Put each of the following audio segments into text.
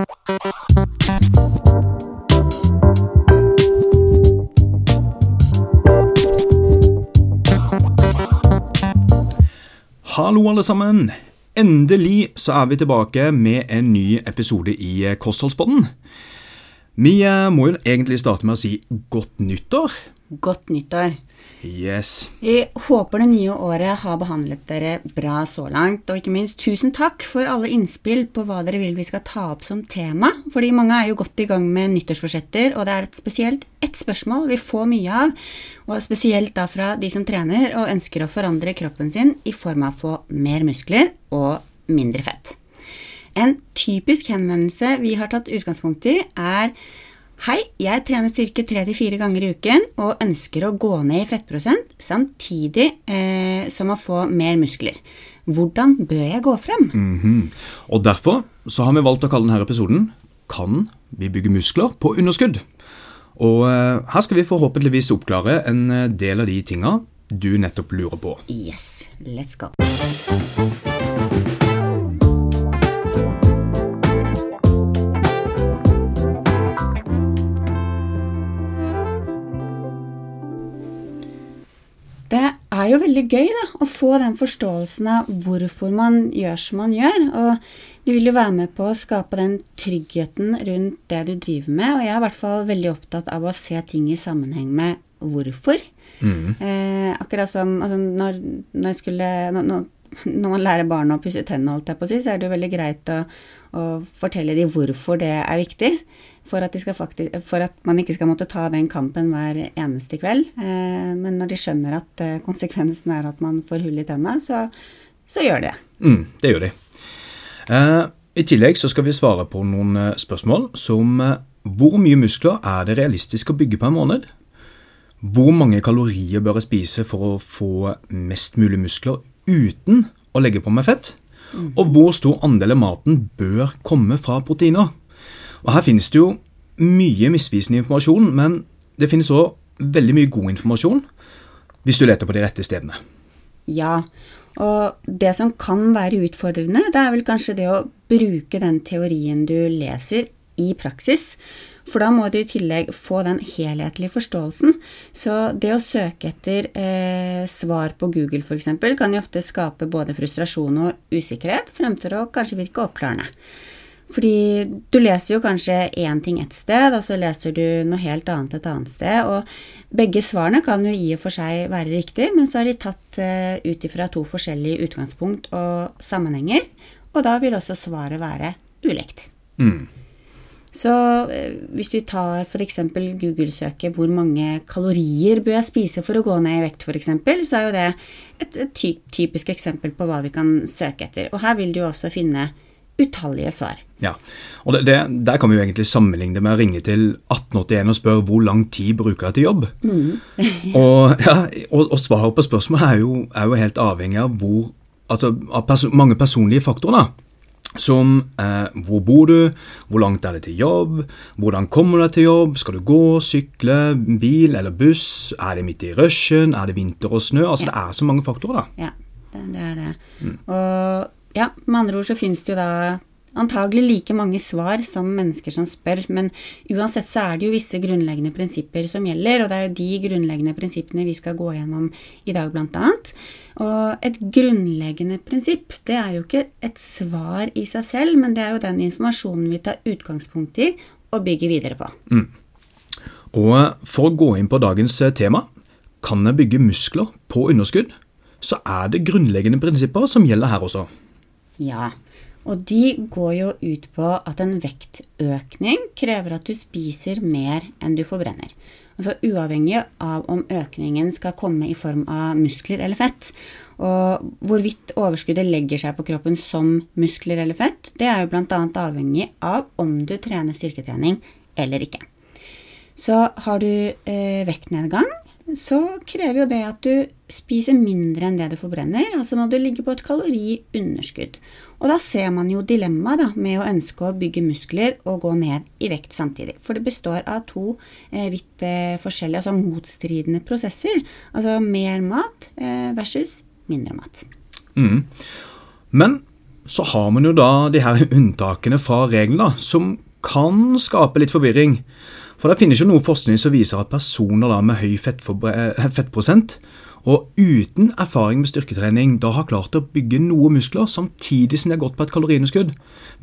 Hallo, alle sammen. Endelig så er vi tilbake med en ny episode i Kostholdspodden. Vi eh, må jo egentlig starte med å si godt nyttår. Godt nyttår. Yes. Vi håper det nye året har behandlet dere bra så langt, og ikke minst tusen takk for alle innspill på hva dere vil vi skal ta opp som tema, fordi mange er jo godt i gang med nyttårsforsetter, og det er et spesielt ett spørsmål vi får mye av, og spesielt da fra de som trener og ønsker å forandre kroppen sin i form av å få mer muskler og mindre fett. En typisk henvendelse vi har tatt utgangspunkt i, er Hei, jeg trener styrke tre til fire ganger i uken og ønsker å gå ned i fettprosent samtidig eh, som å få mer muskler. Hvordan bør jeg gå frem? Mm -hmm. Og Derfor så har vi valgt å kalle denne episoden 'Kan vi bygge muskler på underskudd?' Og eh, her skal vi forhåpentligvis oppklare en eh, del av de tinga du nettopp lurer på. Yes, let's go. Er jo veldig gøy da, å få den forståelsen av hvorfor man gjør som man gjør. Og du vil jo være med på å skape den tryggheten rundt det du driver med. Og jeg er i hvert fall veldig opptatt av å se ting i sammenheng med hvorfor. Mm. Eh, akkurat som altså, når, når, skulle, når, når, man lærer barna å pusse tennene, holdt jeg på å si, så er det jo veldig greit å, å fortelle dem hvorfor det er viktig for at, faktisk, for at, man ikke skal måtte ta den kampen hver eneste kveld. Eh, men når de skjønner at eh, konsekvensen er at man får hull i tennene, så, så gjør de det. Mm, det gjør de. Eh, I tillegg så skal vi svare på noen spørsmål som hvor mye muskler er det realistisk å bygge på en måned? Hvor mange kalorier bør jeg spise for å få mest mulig muskler uten å legge på meg fett? Mm. Og hvor stor andel av maten bør komme fra proteiner? Og Her finnes det jo mye misvisende informasjon, men det finnes òg veldig mye god informasjon hvis du leter på de rette stedene. Ja, og det som kan være utfordrende, det er vel kanskje det å bruke den teorien du leser, i praksis. For da må du i tillegg få den helhetlige forståelsen. Så det å søke etter eh, svar på Google f.eks. kan jo ofte skape både frustrasjon og usikkerhet, fremfor å kanskje virke oppklarende. Fordi du leser jo kanskje én ting et sted, og så leser du noe helt annet et annet sted. Og begge svarene kan jo i og for seg være riktig, men så er de tatt uh, ut ifra to forskjellige utgangspunkt og sammenhenger. Og da vil også svaret være ulikt. Mm. Så uh, hvis du tar f.eks. Google-søket 'hvor mange kalorier bør jeg spise for å gå ned i vekt', f.eks., så er jo det et, et typisk eksempel på hva vi kan søke etter. Og her vil du også finne utallige svar. Ja, og det, det, Der kan vi jo egentlig sammenligne det med å ringe til 1881 og spørre hvor lang tid bruker jeg til jobb. Mm. og, ja, og, og, svaret på spørsmålet er jo, er jo helt avhengig av, hvor, altså, av perso mange personlige faktorer. da. Som eh, hvor bor du, hvor langt er det til jobb, hvordan kommer du deg til jobb, skal du gå, sykle, bil eller buss, er det midt i rushen, er det vinter og snø? Altså ja. Det er så mange faktorer, da. Ja, det, det er det. Mm. Og ja, med andre ord så finnes det jo da antagelig like mange svar som mennesker som spør, men uansett så er det jo visse grunnleggende prinsipper som gjelder, og det er jo de grunnleggende prinsippene vi skal gå gjennom i dag, blant annet. Og et grunnleggende prinsipp, det er jo ikke et svar i seg selv, men det er jo den informasjonen vi tar utgangspunkt i og bygger videre på. Mm. Og for å gå inn på dagens tema, kan jeg bygge muskler på underskudd, så er det grunnleggende prinsipper som gjelder her også. Ja, og de går jo ut på at en vektøkning krever at du spiser mer enn du forbrenner. Altså uavhengig av om økningen skal komme i form av muskler eller fett. Og hvorvidt overskuddet legger seg på kroppen som muskler eller fett, det er jo bl.a. avhengig av om du trener styrketrening eller ikke. Så har du eh, vektnedgang, så krever jo det at du spiser mindre enn det du forbrenner. Altså må du ligge på et kaloriunderskudd. Og da ser man jo dilemmaet med å ønske å bygge muskler og gå ned i vekt samtidig. For det består av to eh, vidt eh, forskjellige, altså motstridende prosesser. Altså mer mat eh, versus mindre mat. Mm. Men så har man jo da de her unntakene fra reglene, som kan skape litt forvirring. For det finnes jo noe forskning som viser at personer da med høy fettprosent og uten erfaring med styrketrening da har klart å bygge noe muskler samtidig som de har gått på et kaloriunderskudd.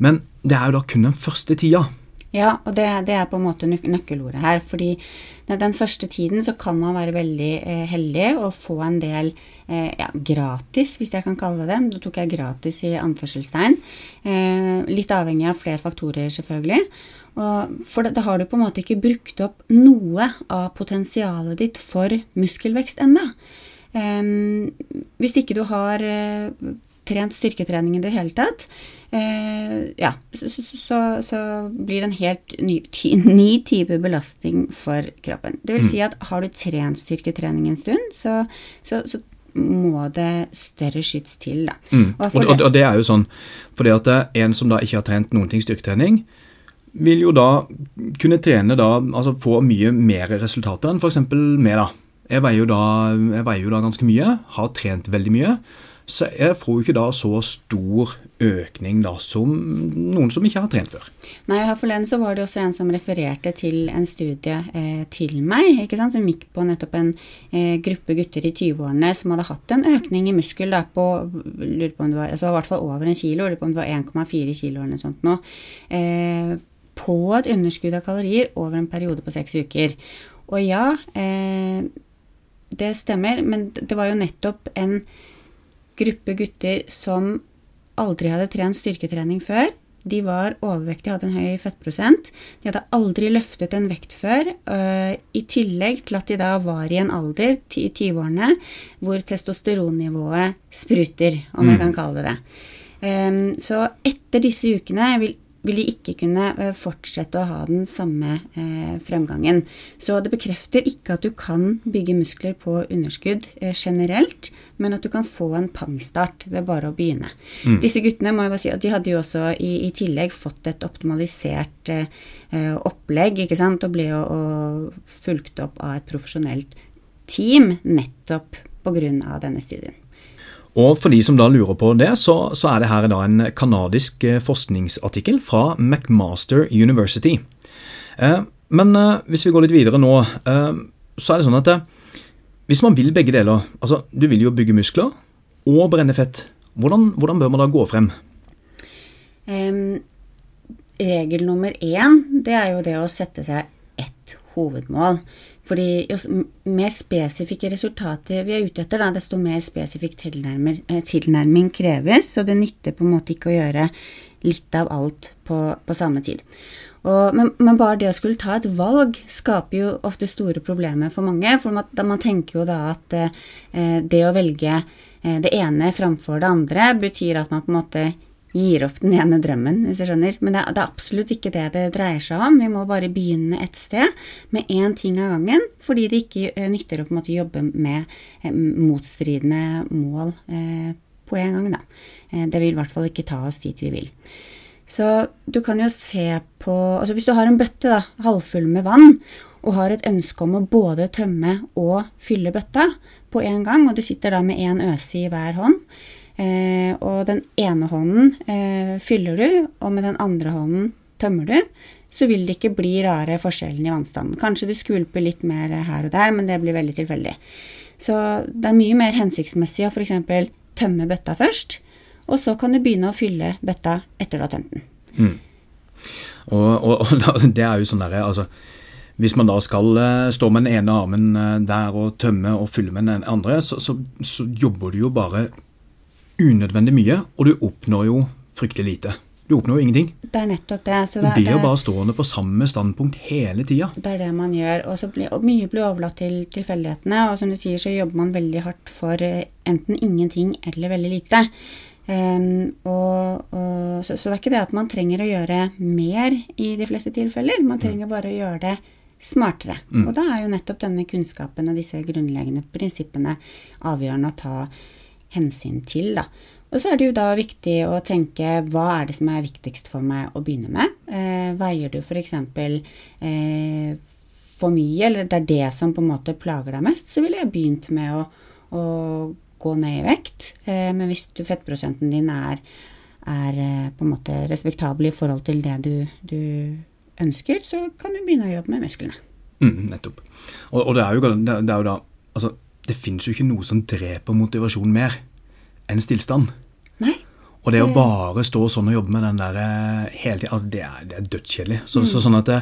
Men det er jo da kun den første tida. Ja, og det, det, er på en måte nøk nøkkelordet her. fordi den første tiden så kan man være veldig eh, heldig og få en del eh, ja, gratis, hvis jeg kan kalle det det. Da tok jeg gratis i anførselstegn. Eh, litt avhengig av flere faktorer, selvfølgelig. Og for da, har du på en måte ikke brukt opp noe av potensialet ditt for muskelvekst ennå. Hvis ikke du har uh, trent styrketrening i det hele tatt, uh, ja, så, så, så, blir det en helt ny, ty, ny, type belastning for kroppen. Det vil mm. si at har du trent styrketrening en stund, så, så, så må det større skyts til, da. Mm. Og, og, og, det er jo sånn, fordi at en som da ikke har trent noen ting styrketrening, vil jo da kunne trene da, altså få mye mer resultater enn f.eks. meg, da. Jeg veier, da, jeg veier, jo da, ganske mye, har trent veldig mye. Så jeg får jo ikke da så stor økning da som noen som ikke har trent før. Nei, her forleden så var det også en som refererte til en studie eh, til meg, ikke sant, som gikk på nettopp en eh, gruppe gutter i 20-årene som hadde hatt en økning i muskel da på lurer på om det var, altså i hvert fall over en kilo, lurer på om det var 1,4 kilo eller noe sånt nå, eh, på et underskudd av kalorier over en periode på seks uker. Og ja, eh, det stemmer, men det var jo nettopp en gruppe gutter som aldri hadde trent styrketrening før. De var overvektige, hadde en høy fettprosent. De hadde aldri løftet en vekt før. Uh, I tillegg til at de da var i en alder, i 20-årene, hvor testosteronnivået spruter, om mm. jeg kan kalle det det. Um, så etter disse ukene vil vil de ikke kunne eh, fortsette å ha den samme eh, fremgangen. Så det bekrefter ikke at du kan bygge muskler på underskudd eh, generelt, men at du kan få en pangstart ved bare å begynne. Mm. Disse guttene må jeg bare si at de hadde jo også i, i tillegg fått et optimalisert opplegg, ikke sant, og ble jo fulgt opp av et profesjonelt team nettopp pga. denne studien. Og for de som da lurer på det, så, så er det her da en kanadisk eh, forskningsartikkel fra McMaster University. Eh, men eh, hvis vi går litt videre nå, eh, så er det sånn at eh, hvis man vil begge deler, altså du vil jo bygge muskler og brenne fett, hvordan, hvordan bør man da gå frem? Regel nummer én, det er jo det å sette seg ett hovedmål. Fordi jo mer spesifikke resultater vi er ute etter, da, desto mer spesifikk eh, tilnærming kreves. Så det nytter på en måte ikke å gjøre litt av alt på, på samme tid. Og, men, men, bare det å skulle ta et valg skaper jo ofte store problemer for mange. For man, man tenker jo da at eh, det å velge eh, det ene framfor det andre betyr at man på en måte gir opp den ene drømmen, hvis jeg skjønner. Men det er, det er, absolutt ikke det det dreier seg om. Vi må bare begynne et sted med én ting av gangen, fordi det ikke eh, nytter å måte jobbe med eh, motstridende mål eh, på en gang. Da. Eh, det vil i hvert fall ikke ta oss dit vi vil. Så du kan jo se på altså Hvis du har en bøtte da, halvfull med vann, og har et ønske om å både tømme og fylle bøtta på en gang, og du sitter da med én øse i hver hånd, Eh, og den ene hånden eh, fyller du, og med den andre hånden tømmer du, så vil det ikke bli rare forskjellen i vannstanden. Kanskje du skvulper litt mer her og der, men det blir veldig tilfeldig. Så det er mye mer hensiktsmessig å f.eks. tømme bøtta først, og så kan du begynne å fylle bøtta etter du har tømt den. Mm. Og, og, og, det er jo sånn derre altså, Hvis man da skal uh, stå med den ene armen uh, der og tømme og fylle med den andre, så, så, så jobber du jo bare unødvendig mye, og du oppnår jo fryktelig lite. Du oppnår jo ingenting. Det er nettopp det. Så det, du blir jo bare stående på samme standpunkt hele tida. Det er det man gjør. Og, blir, og mye blir overlatt til tilfeldighetene. Og som du sier, så jobber man veldig hardt for eh, enten ingenting eller veldig lite. Um, og, og, så, så, det er ikke det at man trenger å gjøre mer i de fleste tilfeller. Man trenger mm. bare å gjøre det smartere. Mm. Og da er jo nettopp denne kunnskapen og disse grunnleggende prinsippene avgjørende å ta hensyn til. Da. Og så er det jo da viktig å tenke hva er det som er viktigst for meg å begynne med. Eh, veier du f.eks. Eh, for mye, eller det er det som på en måte plager deg mest, så ville jeg begynt med å, å gå ned i vekt. Eh, men hvis du, fettprosenten din er, er eh, på en måte respektabel i forhold til det du, du ønsker, så kan du begynne å jobbe med musklene. Mm, nettopp. Og, og det, er jo, det, er jo da Altså, det fins jo ikke noe som dreper motivasjon mer enn stillstand. Nei. Og det å bare stå sånn og jobbe med den der eh, hele tiden, altså det er, det er dødskjedelig. Så, så, sånn at det,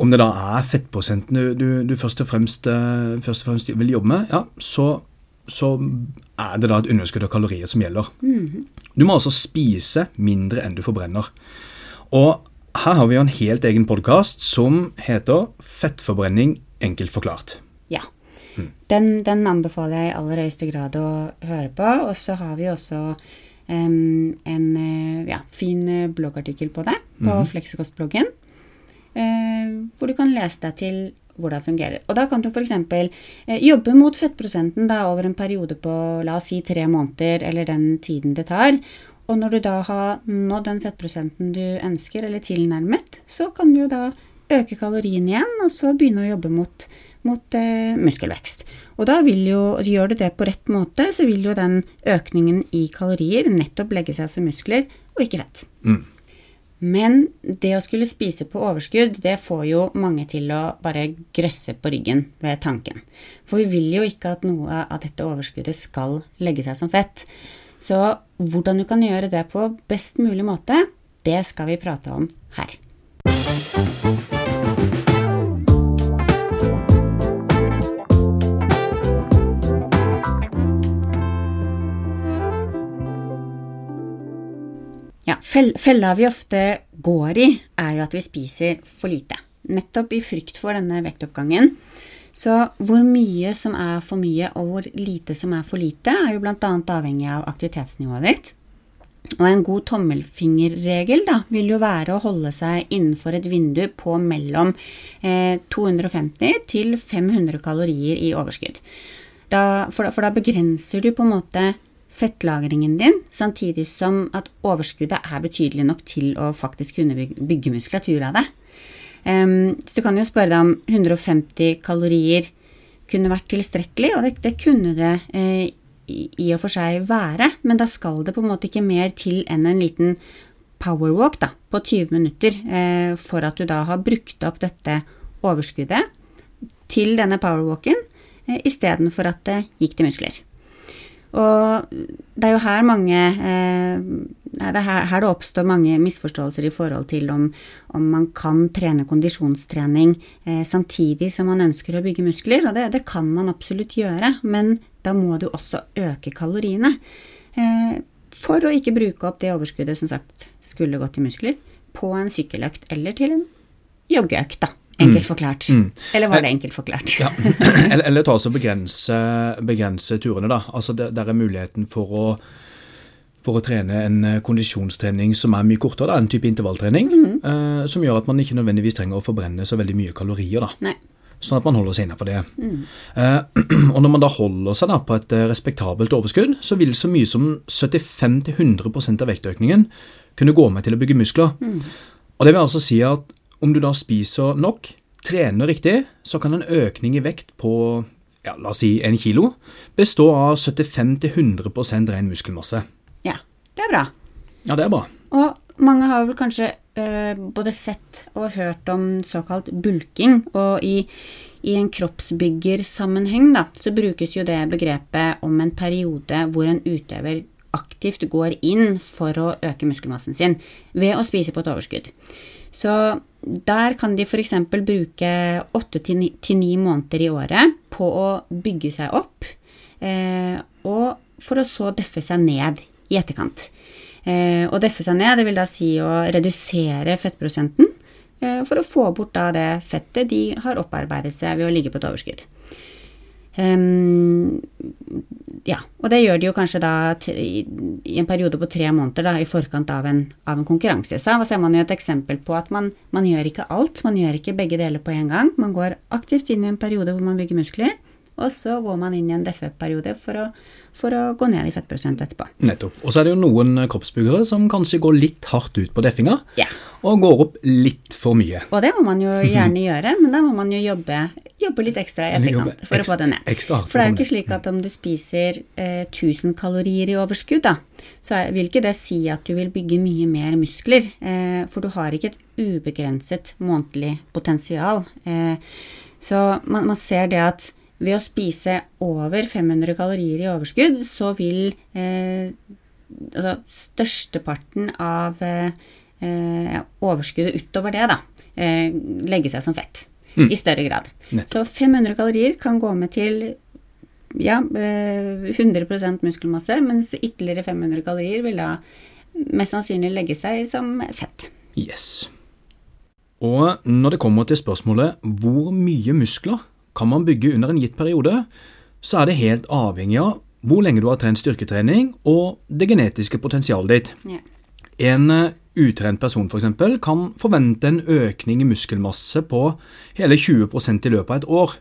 om det da er fettprosenten du, du, du først, og fremst, eh, først, og fremst, vil jobbe med, ja, så, så er det da et underskudd av kalorier som gjelder. Mm. Du må altså spise mindre enn du forbrenner. Og her har vi jo en helt egen podkast som heter 'Fettforbrenning enkelt forklart'. Den, den anbefaler jeg i aller høyeste grad å høre på. Og så har vi også um, en eh, ja, fin eh, bloggartikkel på det på Fleksikostbloggen. Uh, hvor du kan lese deg til hvordan det fungerer. Og da kan du f.eks. Eh, jobbe mot fettprosenten da over en periode på la oss si tre måneder, eller den tiden det tar. Og når du da har nådd den fettprosenten du ønsker, eller tilnærmet, så kan du jo da øke kaloriene igjen, og så begynne å jobbe mot, mot eh, muskelvekst. Og da vil jo, gjør du det på rett måte, så vil jo den økningen i kalorier nettopp legge seg som muskler, og ikke fett. Men det å skulle spise på overskudd, det får jo mange til å bare grøsse på ryggen ved tanken. For vi vil jo ikke at noe av dette overskuddet skal legge seg som fett. Så hvordan du kan gjøre det på best mulig måte, det skal vi prate om her. Fella vi ofte går i, er jo at vi spiser for lite. Nettopp i frykt for denne vektoppgangen. Så hvor mye som er for mye, og hvor lite som er for lite, er jo bl.a. avhengig av aktivitetsnivået ditt. Og en god tommelfingerregel da, vil jo være å holde seg innenfor et vindu på mellom eh, 250 til 500 kalorier i overskudd. Da, for, for da begrenser du på en måte fettlagringen din, samtidig som at overskuddet er betydelig nok til å faktisk kunne bygge, muskulatur av det. Um, så du kan jo spørre deg om 150 kalorier kunne vært tilstrekkelig, og det, det kunne det eh, i og for seg være, men da skal det på en måte ikke mer til enn en liten powerwalk da, på 20 minutter eh, for at du da har brukt opp dette overskuddet til denne powerwalken, eh, istedenfor at det gikk til muskler. Og det er jo her mange eh, det er her, det oppstår mange misforståelser i forhold til om, om man kan trene kondisjonstrening eh, samtidig som man ønsker å bygge muskler, og det, det kan man absolutt gjøre, men da må du også øke kaloriene. Eh, for å ikke bruke opp det overskuddet som sagt skulle gått til muskler, på en sykkeløkt eller til en joggeøkt, da. Enkelt forklart. Eller var det enkelt forklart? Ja. eller, eller ta oss og begrense, begrense turene, da. Altså der, der er muligheten for å, for å trene en eh, kondisjonstrening som er mye kortere, da, en type intervalltrening. eh, som gjør at man ikke nødvendigvis trenger å forbrenne så veldig mye kalorier. da. Nei. Sånn at man holder seg innenfor det. Eh, og når man da holder seg da på et eh, respektabelt overskudd, så vil så mye som 75-100% av vektøkningen kunne gå med til å bygge muskler. Og det vil altså si at om du da spiser nok, trener riktig, så kan en økning i vekt på ja, la oss si en kilo bestå av 75-100 ren muskelmasse. Ja, det er bra. Ja, det er bra. Og mange har vel kanskje eh, både sett og hørt om såkalt bulking, og i, i en kroppsbyggersammenheng da, så brukes jo det begrepet om en periode hvor en utøver aktivt går inn for å øke muskelmassen sin ved å spise på et overskudd. Så der kan de f.eks. bruke åtte til ni- måneder i året på å bygge seg opp, eh, og for å så deffe seg ned i etterkant. Eh, å deffe seg ned, det vil da si å redusere fettprosenten eh, for å få bort da det fettet de har opparbeidet seg ved å ligge på et overskudd. Ehm, ja, og det gjør de jo kanskje da i en periode på tre måneder da, i forkant av en, av en konkurranse. Så her ser man jo et eksempel på at man, man gjør ikke alt, man gjør ikke begge deler på en gang. Man går aktivt inn i en periode hvor man bygger muskler, og så går man inn i en DFØ-periode for, å- for å gå ned i fettprosent etterpå. Nettopp. Og så er det jo noen eh, kroppsbyggere som kanskje går litt hardt ut på deffinga, Ja. og går opp litt for mye. Og det må man jo gjerne gjøre, men da må man jo jobbe, jobbe litt ekstra i etterkant for å få det ned. ekstra For det er jo ikke slik at om du spiser eh, 1000 kalorier i overskudd, da, så er, vil ikke det si at du vil bygge mye mer muskler. Eh, for du har ikke et ubegrenset månedlig potensial. Eh, så man, man ser det at ved å spise over 500 kalorier i overskudd, så vil eh, altså størsteparten av eh, eh, overskuddet utover det, da, eh, legge seg som fett. I større grad. Nettopp. Så 500 kalorier kan gå med til ja, eh, 100% muskelmasse, mens ytterligere 500 kalorier vil da mest sannsynlig legge seg som fett. Yes. Og når det kommer til spørsmålet hvor mye muskler kan man bygge under en gitt periode, så er det helt avhengig av hvor lenge du har trent styrketrening og det genetiske potensialet ditt. Ja. En eh, utrent person for eksempel, kan forvente en økning i muskelmasse på hele 20% i løpet av et år,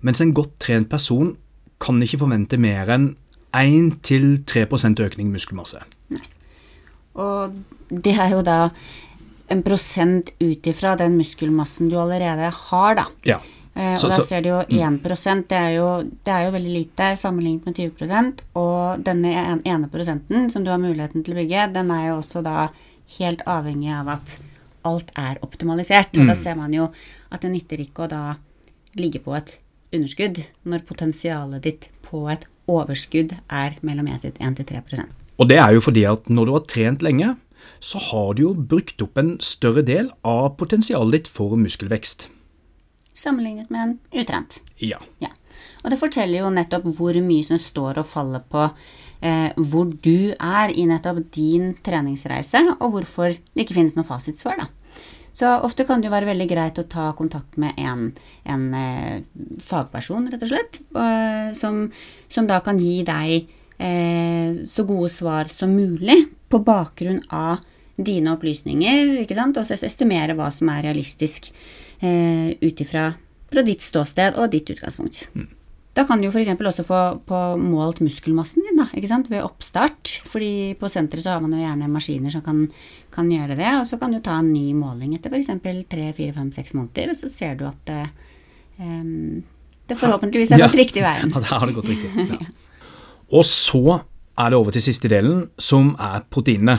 mens en godt trent person kan ikke forvente mer enn 1-3% økning i muskelmasse. Og det er jo da en prosent ut ifra den muskelmassen du allerede har, da. Ja. Eh, Så- og da så- mm. ser du jo 1% det er jo, det er jo veldig lite sammenlignet med 20% og denne en- ene prosenten som du har muligheten til å bygge, den er jo også da helt avhengig av at alt er optimalisert. Mm. Og da ser man jo at det nytter ikke å da ligge på et underskudd når potensialet ditt på et overskudd er mellom 1-3% Og det er jo fordi at når du har trent lenge, så har du jo brukt opp en større del av potensialet ditt for muskelvekst. Sammenlignet med en utrent. Ja. Ja. Og det forteller jo nettopp hvor mye som står og faller på eh, hvor du er i nettopp din treningsreise, og hvorfor det ikke finnes noe fasitsvar, da. Så ofte kan det jo være veldig greit å ta kontakt med en, en eh, fagperson, rett og slett, eh, som, som da kan gi deg eh, så gode svar som mulig på bakgrunn av dine opplysninger, ikke sant, og estimere hva som er realistisk eh, ut ifra fra ditt ståsted og ditt utgangspunkt. Da kan du jo f.eks. også få på målt muskelmassen din da, ikke sant? ved oppstart. fordi på senteret så har man jo gjerne maskiner som kan, kan gjøre det. Og så kan du ta en ny måling etter f.eks. tre, fire, fem, seks måneder, og så ser du at det, det forhåpentligvis har gått riktig veien. Ja, det har det gått riktig. Ja. Og så er det over til siste delen, som er proteinene.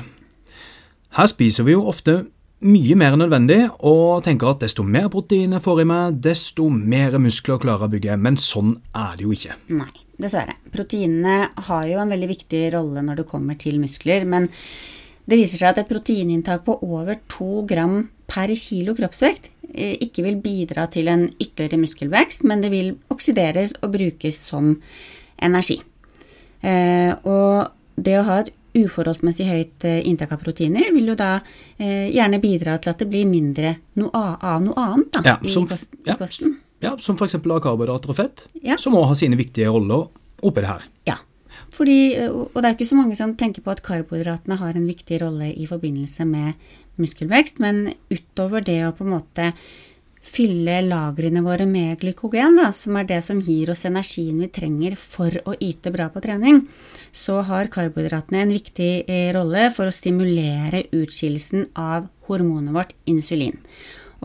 Her spiser vi jo ofte mye mer enn nødvendig, og tenker at desto mer protein jeg får i meg, desto mer muskler klarer jeg å bygge. Men sånn er det jo ikke. Nei, dessverre. Proteinene har jo en veldig viktig rolle når det kommer til muskler, men det viser seg at et proteininntak på over 2 gram per kilo kroppsvekt eh, ikke vil bidra til en ytterligere muskelvekst, men det vil oksideres og brukes som energi. Eh, og det å ha et uforholdsmessig høyt eh, inntak av proteiner vil jo da eh, gjerne bidra til at det blir mindre noe, av noe annet da, Ja, i, som- kost, ja. i kosten. Ja, Som f.eks. karbohydrater og fett, Ja. som òg har sine viktige roller oppi det her. Ja. Fordi, og det er ikke så mange som tenker på at karbohydratene har en viktig rolle i forbindelse med muskelvekst, men utover det å på en måte fylle lagrene våre med glykogen, da, som er det som gir oss energien vi trenger for å yte bra på trening, så har karbohydratene en viktig eh, rolle for å stimulere utskillelsen av hormonet vårt insulin.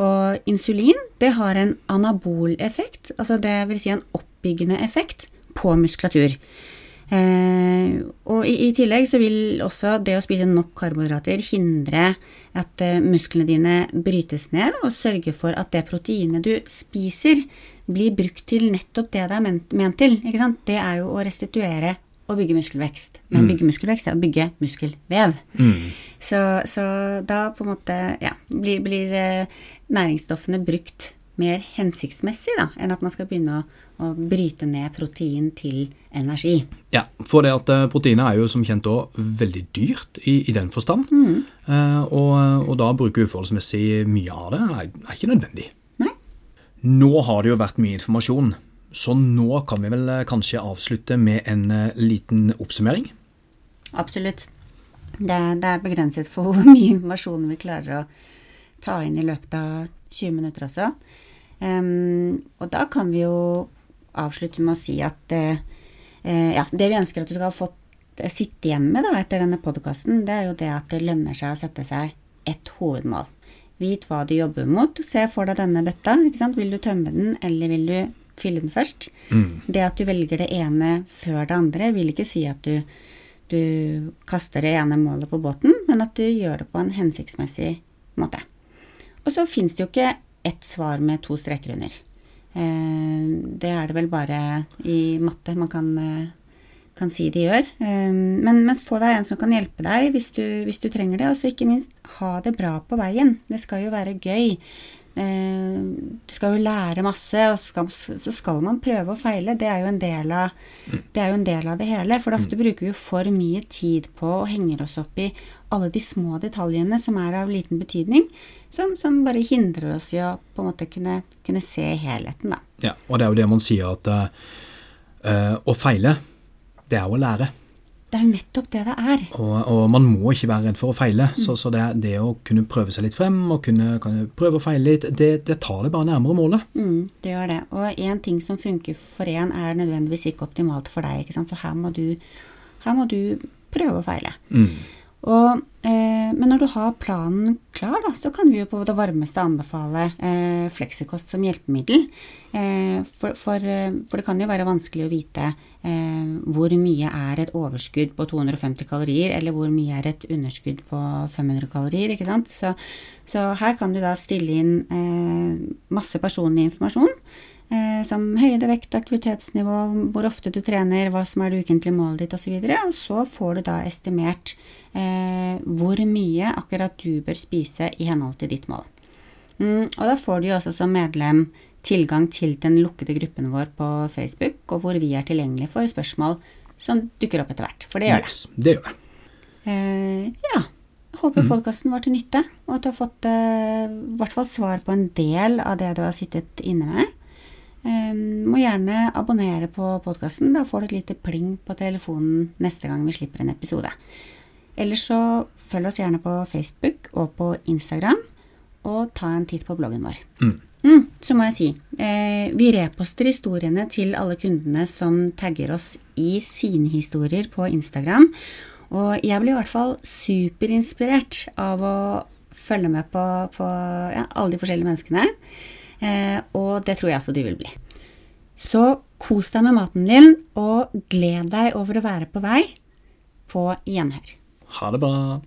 Og insulin det har en anabol effekt, altså det vil si en oppbyggende effekt på muskulatur. Eh, og i, i tillegg så vil også det å spise nok karbohydrater hindre at eh, musklene dine brytes ned, og sørge for at det proteinet du spiser, blir brukt til nettopp det det er ment, ment til. Det er jo å restituere og bygge muskelvekst. Men bygge muskelvekst er å bygge muskelvev. Så, så da på en måte ja, blir, blir eh, næringsstoffene brukt mer hensiktsmessig da, enn at man skal begynne å, å bryte ned protein til energi. Ja, for det at eh, proteinet er jo som kjent også veldig dyrt i, i den forstand. Eh, og, og da å bruke uforholdsmessig mye av det er, er ikke nødvendig. Nei? Nå har det jo vært mye informasjon, så nå kan vi vel eh, kanskje avslutte med en eh, liten oppsummering. Absolutt. Det, det er begrenset for hvor mye informasjon vi klarer å ta inn i løpet av 20 minutter også. Em, og da kan vi jo avslutte med å si at eh, ja, det vi ønsker at du skal ha fått eh, sitte igjen med da, etter denne podkasten, det er jo det at det lønner seg å sette seg ett hovedmål. Vit hva du jobber mot. Se for deg denne bøtta. ikke sant? Vil du tømme den, eller vil du fylle den først? Det at du velger det ene før det andre, vil ikke si at du, du kaster det ene målet på båten, men at du gjør det på en hensiktsmessig måte. Og så fins det jo ikke ett svar med to streker under. Eh, det er det vel bare i matte man kan, eh, kan si de gjør. Eh, men, men, få deg en som kan hjelpe deg hvis du, hvis du trenger det. Og så ikke minst ha det bra på veien. Det skal jo være gøy. Du skal jo lære masse, og skal, så skal man prøve og feile. Det er jo en del av det, en del av det hele. For ofte bruker vi jo for mye tid på og henger oss opp i alle de små detaljene som er av liten betydning som, som, bare hindrer oss i å på en måte kunne, kunne, se helheten, da. Ja, og det er jo det man sier at uh, å feile, det er å lære. Det er nettopp det det er. Og, og man må ikke være redd for å feile. Mm. Så, så det, det, å kunne prøve seg litt frem og kunne, prøve å feile litt, det, det, tar det bare nærmere målet. Mm, det gjør det. Og én ting som funker for én, er nødvendigvis ikke optimalt for deg. ikke sant? Så her må du, her må du prøve å feile. Mm. Og, eh, men når du har planen klar, da, så kan vi jo på det varmeste anbefale eh, fleksikost som hjelpemiddel. Eh, for, for, eh, for, det kan jo være vanskelig å vite eh, hvor mye er et overskudd på 250 kalorier, eller hvor mye er et underskudd på 500 kalorier. ikke sant? Så, så her kan du da stille inn eh, masse personlig informasjon som høyde, vekt, aktivitetsnivå, hvor ofte du trener, hva som er det ukentlige målet ditt osv. Og, så og så får du da estimert eh, hvor mye akkurat du bør spise i henhold til ditt mål. Mm, og da får du jo også som medlem tilgang til den lukkede gruppen vår på Facebook, og hvor vi er tilgjengelige for spørsmål som dukker opp etter hvert. For det gjør yes, det. Gjør det. Eh, ja. Håper mm. podkasten var til nytte, og at du har fått eh, hvert fall svar på en del av det du har sittet inne med. Um, må gjerne abonnere på podkasten. Da får du et lite pling på telefonen neste gang vi slipper en episode. Ellers så følg oss gjerne på Facebook og på Instagram, og ta en titt på bloggen vår. Mm. Mm, så må jeg si, eh, vi reposter historiene til alle kundene som tagger oss i sine historier på Instagram. Og jeg blir i hvert fall superinspirert av å følge med på, på ja, alle de forskjellige menneskene. Eh, og det tror jeg også du vil bli. Så kos deg med maten din, og gled deg over å være på vei på gjenhør. Ha det bra.